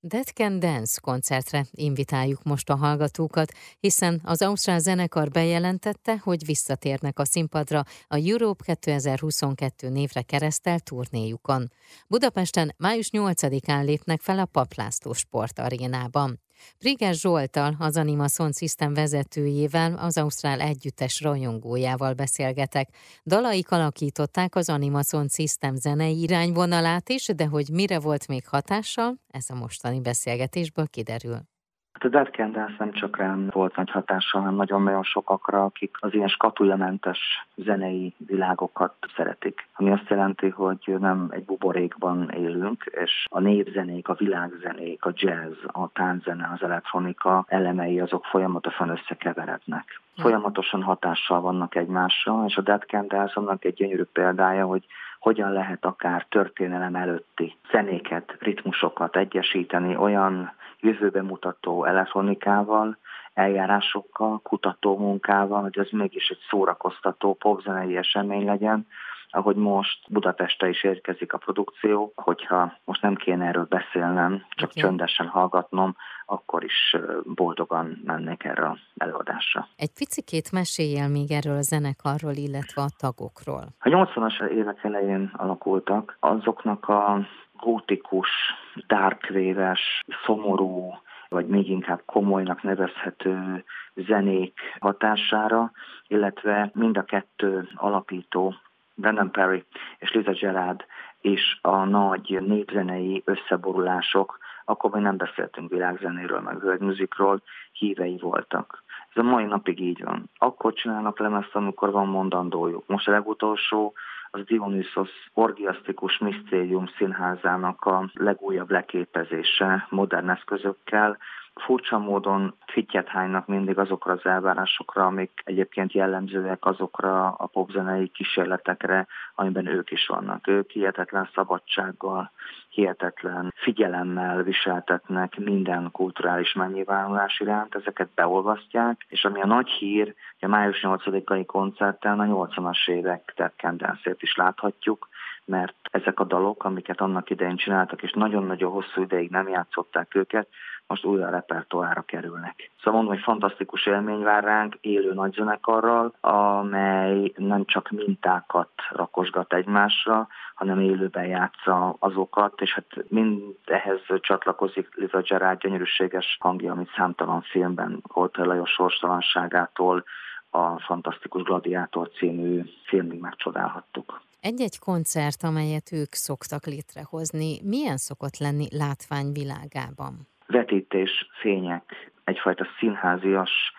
Dead Can Dance koncertre invitáljuk most a hallgatókat, hiszen az Ausztrál zenekar bejelentette, hogy visszatérnek a színpadra a Europe 2022 névre keresztelt turnéjukon. Budapesten május 8-án lépnek fel a Paplászló sportarénában. Priges Zsoltal, az Anima Sound System vezetőjével, az Ausztrál együttes rajongójával beszélgetek. Dalaik alakították az Anima Sound System zenei irányvonalát is, de hogy mire volt még hatással, ez a mostani beszélgetésből kiderül. Hát a Dead Can Dance nem csak rám volt nagy hatással, hanem nagyon-nagyon sokakra, akik az ilyen skatuljamentes zenei világokat szeretik. Ami azt jelenti, hogy nem egy buborékban élünk, és a népzenék, a világzenék, a jazz, a tánzene, az elektronika elemei azok folyamatosan összekeverednek. Folyamatosan hatással vannak egymásra, és a Dead Can Dance annak egy gyönyörű példája, hogy hogyan lehet akár történelem előtti zenéket, ritmusokat egyesíteni olyan jövőbe mutató elektronikával, eljárásokkal, kutató munkával, hogy ez mégis egy szórakoztató popzenei esemény legyen, ahogy most Budapestre is érkezik a produkció, hogyha most nem kéne erről beszélnem, csak okay. csöndesen hallgatnom, akkor is boldogan mennék erre a előadásra. Egy picikét meséljél még erről a zenekarról, illetve a tagokról. A 80-as évek elején alakultak, azoknak a gótikus, darkvéves, szomorú, vagy még inkább komolynak nevezhető zenék hatására, illetve mind a kettő alapító, Brendan Perry és Lisa Gerard és a nagy népzenei összeborulások, akkor még nem beszéltünk világzenéről, meg world hívei voltak. Ez a mai napig így van. Akkor csinálnak lemezt, amikor van mondandójuk. Most a legutolsó az Dionysos Orgiasztikus Misztérium színházának a legújabb leképezése modern eszközökkel, furcsa módon fittyet hánynak mindig azokra az elvárásokra, amik egyébként jellemzőek azokra a popzenei kísérletekre, amiben ők is vannak. Ők hihetetlen szabadsággal, hihetetlen figyelemmel viseltetnek minden kulturális megnyilvánulás iránt, ezeket beolvasztják, és ami a nagy hír, hogy a május 8-ai koncerten a 80-as évek terkendensét is láthatjuk, mert ezek a dalok, amiket annak idején csináltak, és nagyon-nagyon hosszú ideig nem játszották őket, most újra a repertoára kerülnek. Szóval mondom, hogy fantasztikus élmény vár ránk élő nagyzenekarral, amely nem csak mintákat rakosgat egymásra, hanem élőben játsza azokat, és hát mind ehhez csatlakozik Liza Gerard gyönyörűséges hangja, amit számtalan filmben Koltai Lajos sorstalanságától a Fantasztikus Gladiátor című filmig megcsodálhattuk. Egy-egy koncert, amelyet ők szoktak létrehozni, milyen szokott lenni látványvilágában? Vetítés, fények, egyfajta színházias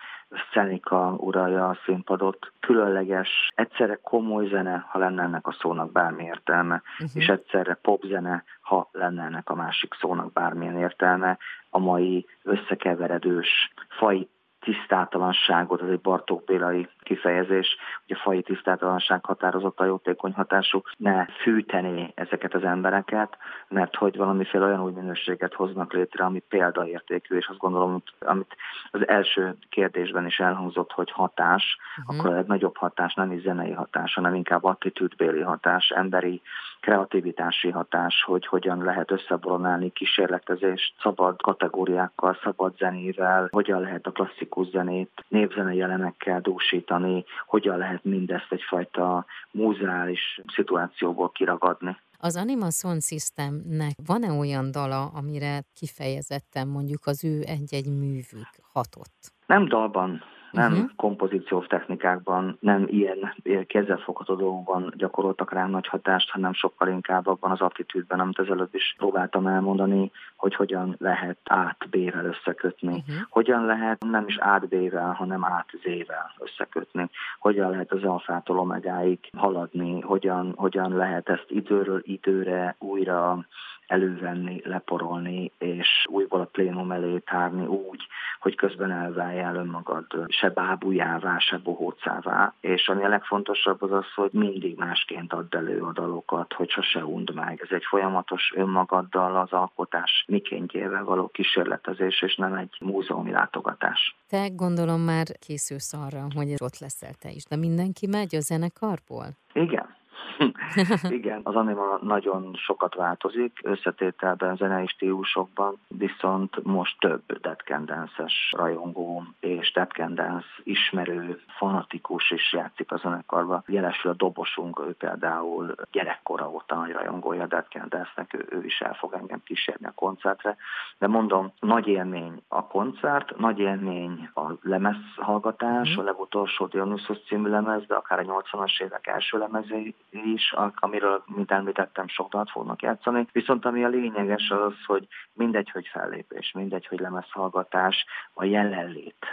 szenika uralja a színpadot, különleges, egyszerre komoly zene, ha lenne ennek a szónak bármi értelme, uh-huh. és egyszerre popzene, ha lenne ennek a másik szónak bármilyen értelme, a mai összekeveredős, fai tisztátalanságot, ez egy Bartók Bélai kifejezés, hogy a fai tisztátalanság határozott a jótékony hatású, ne fűtené ezeket az embereket, mert hogy valamiféle olyan új minőséget hoznak létre, ami példaértékű, és azt gondolom, amit az első kérdésben is elhangzott, hogy hatás, uh-huh. akkor a legnagyobb hatás nem is zenei hatás, hanem inkább attitűdbéli hatás, emberi kreativitási hatás, hogy hogyan lehet összeboronálni kísérletezést szabad kategóriákkal, szabad zenével, hogyan lehet a klasszikus zenét népzenei elemekkel dúsítani, hogyan lehet mindezt egyfajta múzeális szituációból kiragadni. Az Anima Sound Systemnek van-e olyan dala, amire kifejezetten mondjuk az ő egy-egy művük hatott? Nem dalban, nem uh-huh. kompozíciós technikákban, nem ilyen kézzelfogható dolgokban gyakoroltak rám nagy hatást, hanem sokkal inkább abban az attitűdben, amit ezelőtt is próbáltam elmondani, hogy hogyan lehet át B-vel összekötni. Uh-huh. Hogyan lehet nem is át B-vel, hanem át Z-vel összekötni. Hogyan lehet az alfától omegáig haladni, hogyan, hogyan lehet ezt időről időre újra elővenni, leporolni, és újból a plénum elé tárni úgy, hogy közben elváljál önmagad se bábujává, se bohócává, és ami a legfontosabb az az, hogy mindig másként add elő a dalokat, hogy sose und meg. Ez egy folyamatos önmagaddal az alkotás mikéntjével való kísérletezés, és nem egy múzeumi látogatás. Te gondolom már készülsz arra, hogy ott leszel te is, de mindenki megy a zenekarból? Igen, Igen, az anima nagyon sokat változik, összetételben, zenei stílusokban, viszont most több Dead Candence-es rajongó és Candence ismerő, fanatikus is játszik a zenekarba. Jelesül a dobosunk, ő például gyerekkora óta nagy rajongója Dead Candence-nek, ő, ő is el fog engem kísérni a koncertre. De mondom, nagy élmény a koncert, nagy élmény a lemezhallgatás, mm. a legutolsó Dionysus című lemez, de akár a 80-as évek első lemezé is, amiről, mint említettem, sok dalt fognak játszani. Viszont ami a lényeges az, hogy mindegy, hogy fellépés, mindegy, hogy lemezhallgatás, a jelenlét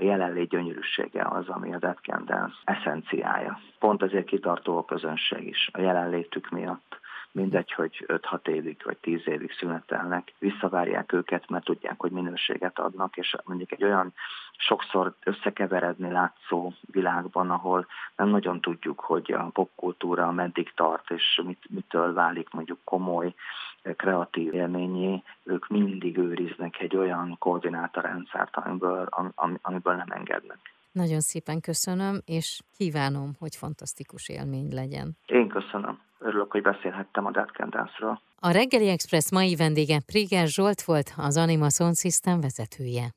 a jelenlét gyönyörűsége az, ami a Dead Can Dance eszenciája. Pont ezért kitartó a közönség is a jelenlétük miatt mindegy, hogy 5-6 évig vagy 10 évig szünetelnek, visszavárják őket, mert tudják, hogy minőséget adnak, és mondjuk egy olyan sokszor összekeveredni látszó világban, ahol nem nagyon tudjuk, hogy a popkultúra meddig tart, és mit, mitől válik mondjuk komoly, kreatív élményé, ők mindig őriznek egy olyan koordinátorrendszert, amiből, am, amiből nem engednek. Nagyon szépen köszönöm, és kívánom, hogy fantasztikus élmény legyen. Én köszönöm. Örülök, hogy beszélhettem a Dead. A Reggeli Express mai vendége Priger Zsolt volt, az Anima Sound System vezetője.